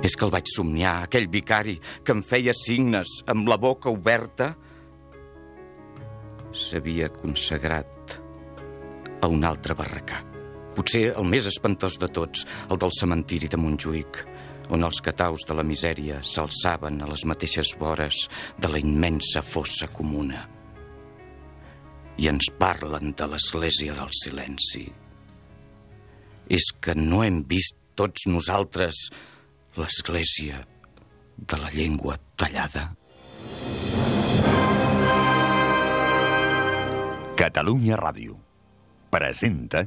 És que el vaig somniar, aquell vicari que em feia signes amb la boca oberta, s'havia consagrat a un altre barracà. Potser el més espantós de tots, el del cementiri de Montjuïc, on els cataus de la misèria s'alçaven a les mateixes vores de la immensa fossa comuna. I ens parlen de l'església del silenci. És que no hem vist tots nosaltres l'església de la llengua tallada. Catalunya Ràdio presenta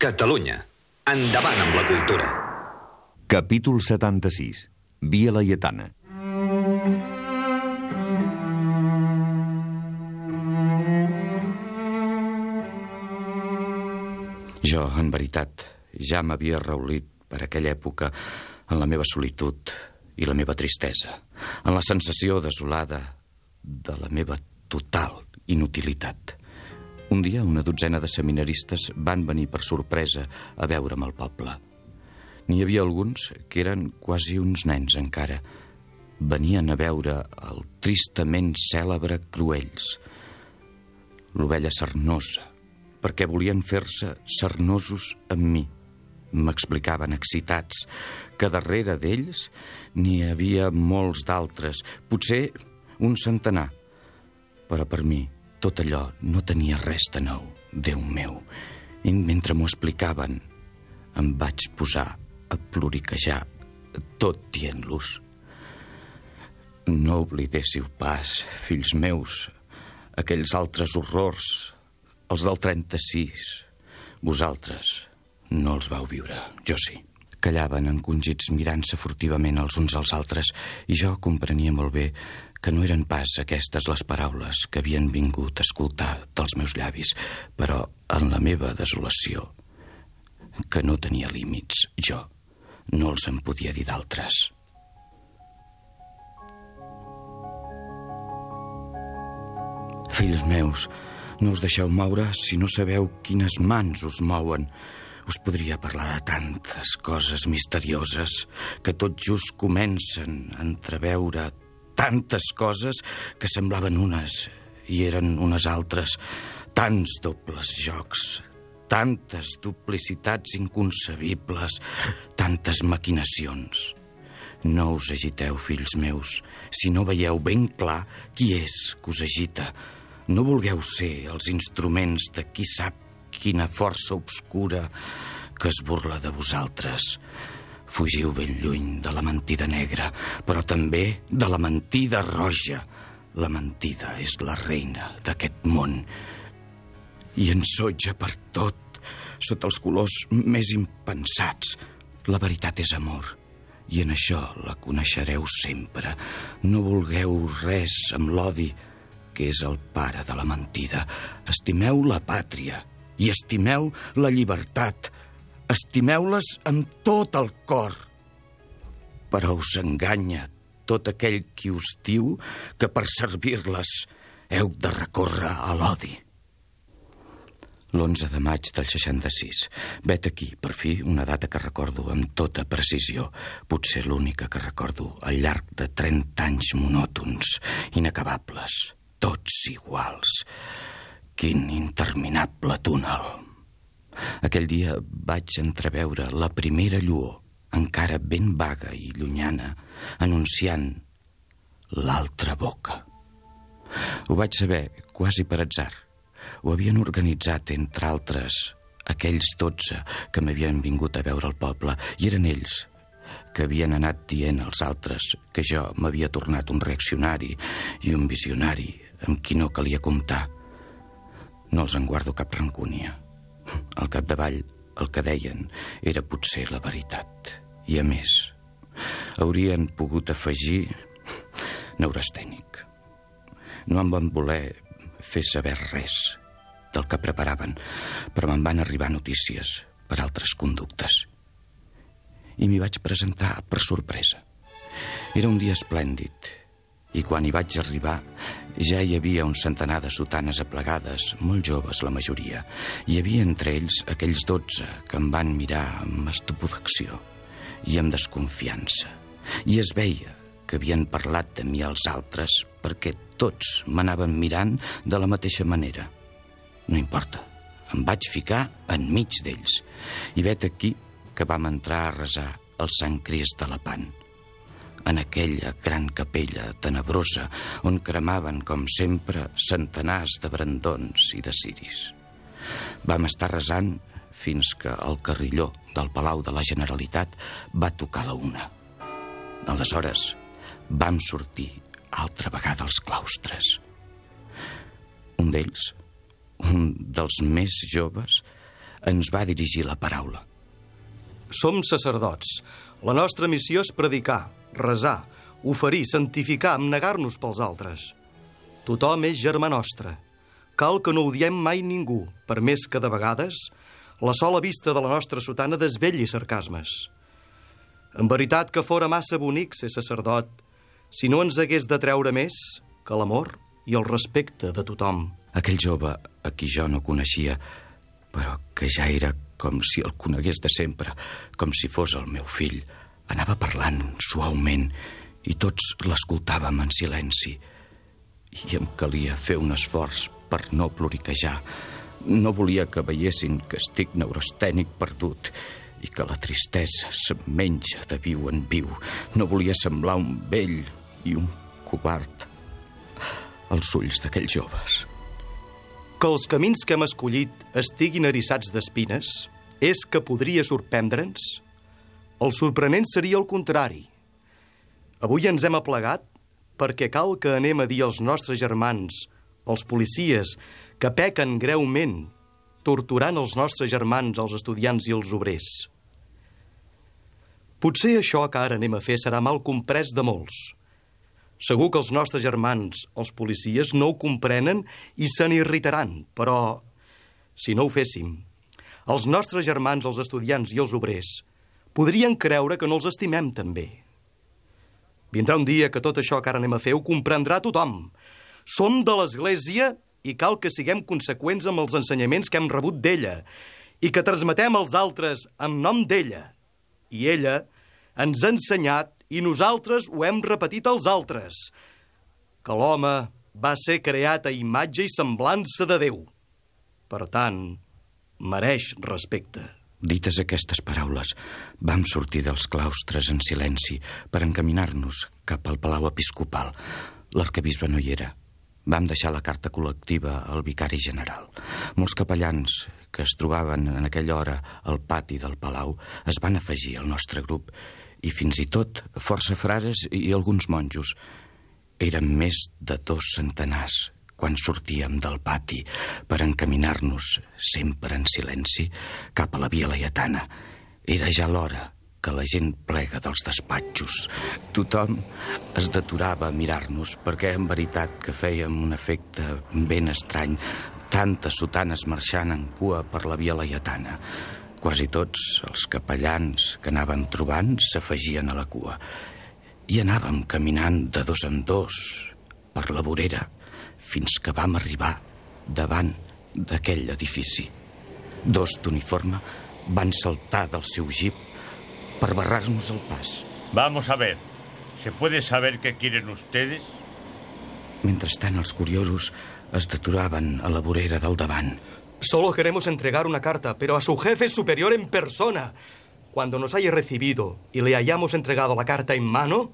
Catalunya. Endavant amb la cultura. Capítol 76. Via Laietana. Jo, en veritat, ja m'havia reulit per aquella època en la meva solitud i la meva tristesa, en la sensació desolada de la meva total inutilitat. Un dia una dotzena de seminaristes van venir per sorpresa a veure'm al poble. N'hi havia alguns que eren quasi uns nens encara. Venien a veure el tristament cèlebre Cruells, l'ovella sarnosa, perquè volien fer-se sarnosos amb mi. M'explicaven excitats que darrere d'ells n'hi havia molts d'altres, potser un centenar. Però per mi tot allò no tenia res de nou, Déu meu. I mentre m'ho explicaven, em vaig posar a ploriquejar, tot dient-los. No oblidéssiu pas, fills meus, aquells altres horrors, els del 36. Vosaltres no els vau viure, jo sí. Callaven encongits mirant-se furtivament els uns als altres i jo comprenia molt bé que no eren pas aquestes les paraules que havien vingut a escoltar dels meus llavis, però en la meva desolació, que no tenia límits, jo no els en podia dir d'altres. Fills meus, no us deixeu moure si no sabeu quines mans us mouen. Us podria parlar de tantes coses misterioses que tot just comencen a entreveure tantes coses que semblaven unes i eren unes altres, tants dobles jocs, tantes duplicitats inconcebibles, tantes maquinacions. No us agiteu, fills meus, si no veieu ben clar qui és que us agita. No vulgueu ser els instruments de qui sap quina força obscura que es burla de vosaltres. Fugiu ben lluny de la mentida negra, però també de la mentida roja. La mentida és la reina d'aquest món i ensotja per tot, sota els colors més impensats. La veritat és amor, i en això la coneixereu sempre. No vulgueu res amb l'odi, que és el pare de la mentida. Estimeu la pàtria i estimeu la llibertat. Estimeu-les amb tot el cor. Però us enganya tot aquell qui us diu que per servir-les heu de recórrer a l'odi. L'11 de maig del 66. Vet aquí, per fi, una data que recordo amb tota precisió. Potser l'única que recordo al llarg de 30 anys monòtons, inacabables, tots iguals. Quin interminable túnel. Aquell dia vaig entreveure la primera lluor, encara ben vaga i llunyana, anunciant l'altra boca. Ho vaig saber quasi per atzar ho havien organitzat, entre altres, aquells dotze que m'havien vingut a veure al poble, i eren ells que havien anat dient als altres que jo m'havia tornat un reaccionari i un visionari amb qui no calia comptar. No els en guardo cap rancúnia. Al capdavall, el que deien era potser la veritat. I a més, haurien pogut afegir neurastènic. No em van voler fer saber res del que preparaven, però me'n van arribar notícies per altres conductes. I m'hi vaig presentar per sorpresa. Era un dia esplèndid, i quan hi vaig arribar ja hi havia un centenar de sotanes aplegades, molt joves la majoria. Hi havia entre ells aquells dotze que em van mirar amb estupefacció i amb desconfiança. I es veia que havien parlat de mi als altres perquè tots m'anaven mirant de la mateixa manera – no importa. Em vaig ficar enmig d'ells. I vet aquí que vam entrar a resar el Sant Crist de la Pan. En aquella gran capella tenebrosa on cremaven, com sempre, centenars de brandons i de ciris. Vam estar resant fins que el carrilló del Palau de la Generalitat va tocar la una. Aleshores, vam sortir altra vegada als claustres. Un d'ells, un dels més joves, ens va dirigir la paraula. Som sacerdots. La nostra missió és predicar, resar, oferir, santificar, abnegar-nos pels altres. Tothom és germà nostre. Cal que no odiem mai ningú, per més que de vegades la sola vista de la nostra sotana desvelli sarcasmes. En veritat que fora massa bonic ser sacerdot si no ens hagués de treure més que l'amor i el respecte de tothom. Aquell jove a qui jo no coneixia, però que ja era com si el conegués de sempre, com si fos el meu fill, anava parlant suaument i tots l'escoltàvem en silenci. I em calia fer un esforç per no ploriquejar. No volia que veiessin que estic neurostènic perdut i que la tristesa se'm menja de viu en viu. No volia semblar un vell i un covard als ulls d'aquells joves. Que els camins que hem escollit estiguin eriçats d'espines és que podria sorprendre'ns? El sorprenent seria el contrari. Avui ens hem aplegat perquè cal que anem a dir als nostres germans, els policies, que pequen greument, torturant els nostres germans, els estudiants i els obrers. Potser això que ara anem a fer serà mal comprès de molts, Segur que els nostres germans, els policies, no ho comprenen i se n'irritaran, però si no ho féssim, els nostres germans, els estudiants i els obrers, podrien creure que no els estimem també. Vindrà un dia que tot això que ara anem a fer ho comprendrà tothom. Som de l'Església i cal que siguem conseqüents amb els ensenyaments que hem rebut d'ella i que transmetem als altres en nom d'ella. I ella ens ha ensenyat i nosaltres ho hem repetit als altres, que l'home va ser creat a imatge i semblança de Déu. Per tant, mereix respecte. Dites aquestes paraules, vam sortir dels claustres en silenci per encaminar-nos cap al Palau Episcopal. L'arcabisbe no hi era. Vam deixar la carta col·lectiva al vicari general. Molts capellans que es trobaven en aquella hora al pati del Palau es van afegir al nostre grup i fins i tot força frares i alguns monjos. Eren més de dos centenars quan sortíem del pati per encaminar-nos, sempre en silenci, cap a la via laietana. Era ja l'hora que la gent plega dels despatxos. Tothom es deturava a mirar-nos perquè en veritat que fèiem un efecte ben estrany, tantes sotanes marxant en cua per la via laietana. Quasi tots els capellans que anàvem trobant s'afegien a la cua. I anàvem caminant de dos en dos per la vorera fins que vam arribar davant d'aquell edifici. Dos d'uniforme van saltar del seu jeep per barrar-nos el pas. Vamos a ver. ¿Se puede saber qué quieren ustedes? Mentrestant, els curiosos es deturaven a la vorera del davant. Solo queremos entregar una carta, pero a su jefe superior en persona. Cuando nos haya recibido y le hayamos entregado la carta en mano,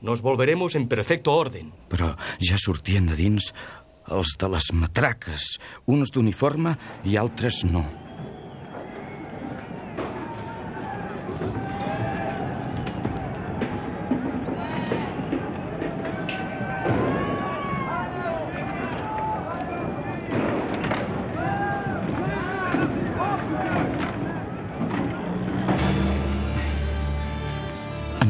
nos volveremos en perfecto orden. Però ja sortien de dins els de les matraques, uns d'uniforme i altres no.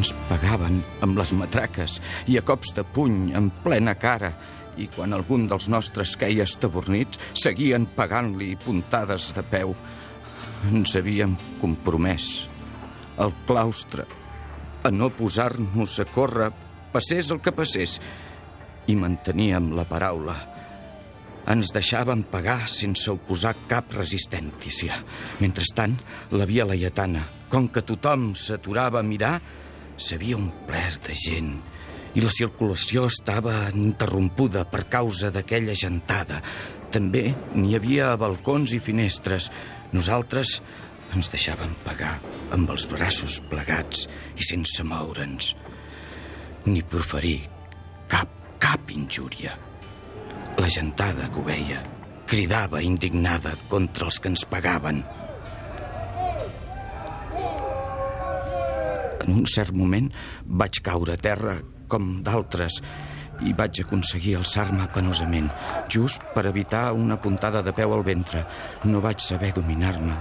Ens pagaven amb les matraques i a cops de puny en plena cara i quan algun dels nostres queia estabornit seguien pagant-li puntades de peu. Ens havíem compromès al claustre a no posar-nos a córrer passés el que passés i manteníem la paraula. Ens deixaven pagar sense oposar cap resistència. Mentrestant, la via laietana, com que tothom s'aturava a mirar, s'havia omplert de gent i la circulació estava interrompuda per causa d'aquella gentada. També n'hi havia balcons i finestres. Nosaltres ens deixàvem pagar amb els braços plegats i sense moure'ns, ni proferir cap, cap injúria. La gentada que ho veia cridava indignada contra els que ens pagaven. En un cert moment vaig caure a terra com d'altres i vaig aconseguir alçar-me penosament, just per evitar una puntada de peu al ventre. No vaig saber dominar-me.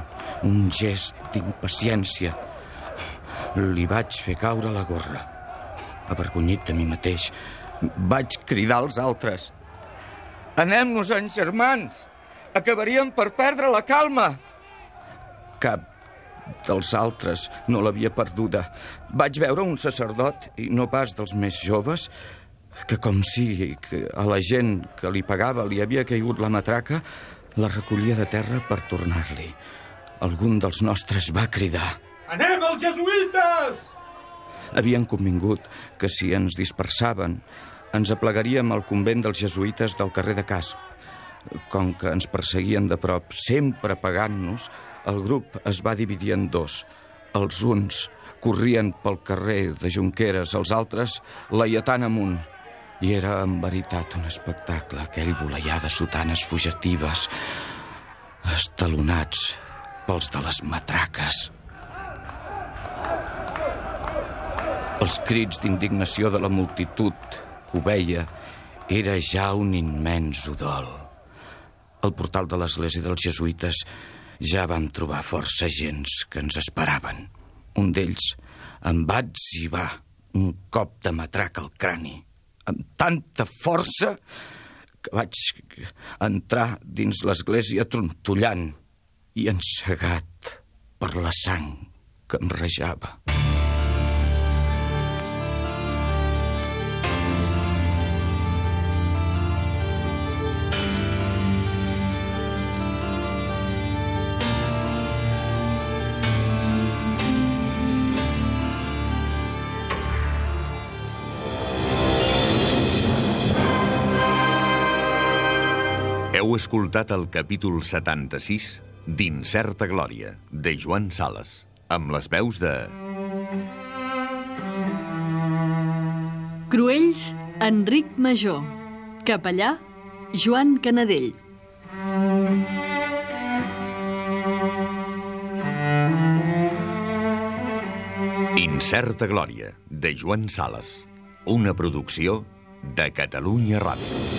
Un gest d'impaciència. Li vaig fer caure la gorra. Avergonyit de mi mateix, vaig cridar als altres. Anem-nos-en, germans! Acabaríem per perdre la calma! Cap dels altres no l'havia perduda. Vaig veure un sacerdot, i no pas dels més joves, que com si que a la gent que li pagava li havia caigut la matraca, la recollia de terra per tornar-li. Algun dels nostres va cridar. Anem als jesuïtes! Havien convingut que si ens dispersaven ens aplegaríem al convent dels jesuïtes del carrer de Casp. Com que ens perseguien de prop, sempre pagant-nos, el grup es va dividir en dos. Els uns corrien pel carrer de Junqueres, els altres laietant amunt. I era en veritat un espectacle, aquell voleiar de sotanes fugitives, estalonats pels de les matraques. Els crits d'indignació de la multitud que ho veia era ja un immens udol. Al portal de l'església dels jesuïtes ja vam trobar força agents que ens esperaven. Un d'ells em va etzibar un cop de matraca al crani, amb tanta força que vaig entrar dins l'església trontollant i encegat per la sang que em rejava. Heu escoltat el capítol 76 d'Incerta Glòria, de Joan Sales, amb les veus de... Cruells, Enric Major. Capellà, Joan Canadell. Incerta Glòria, de Joan Sales, una producció de Catalunya Ràdio.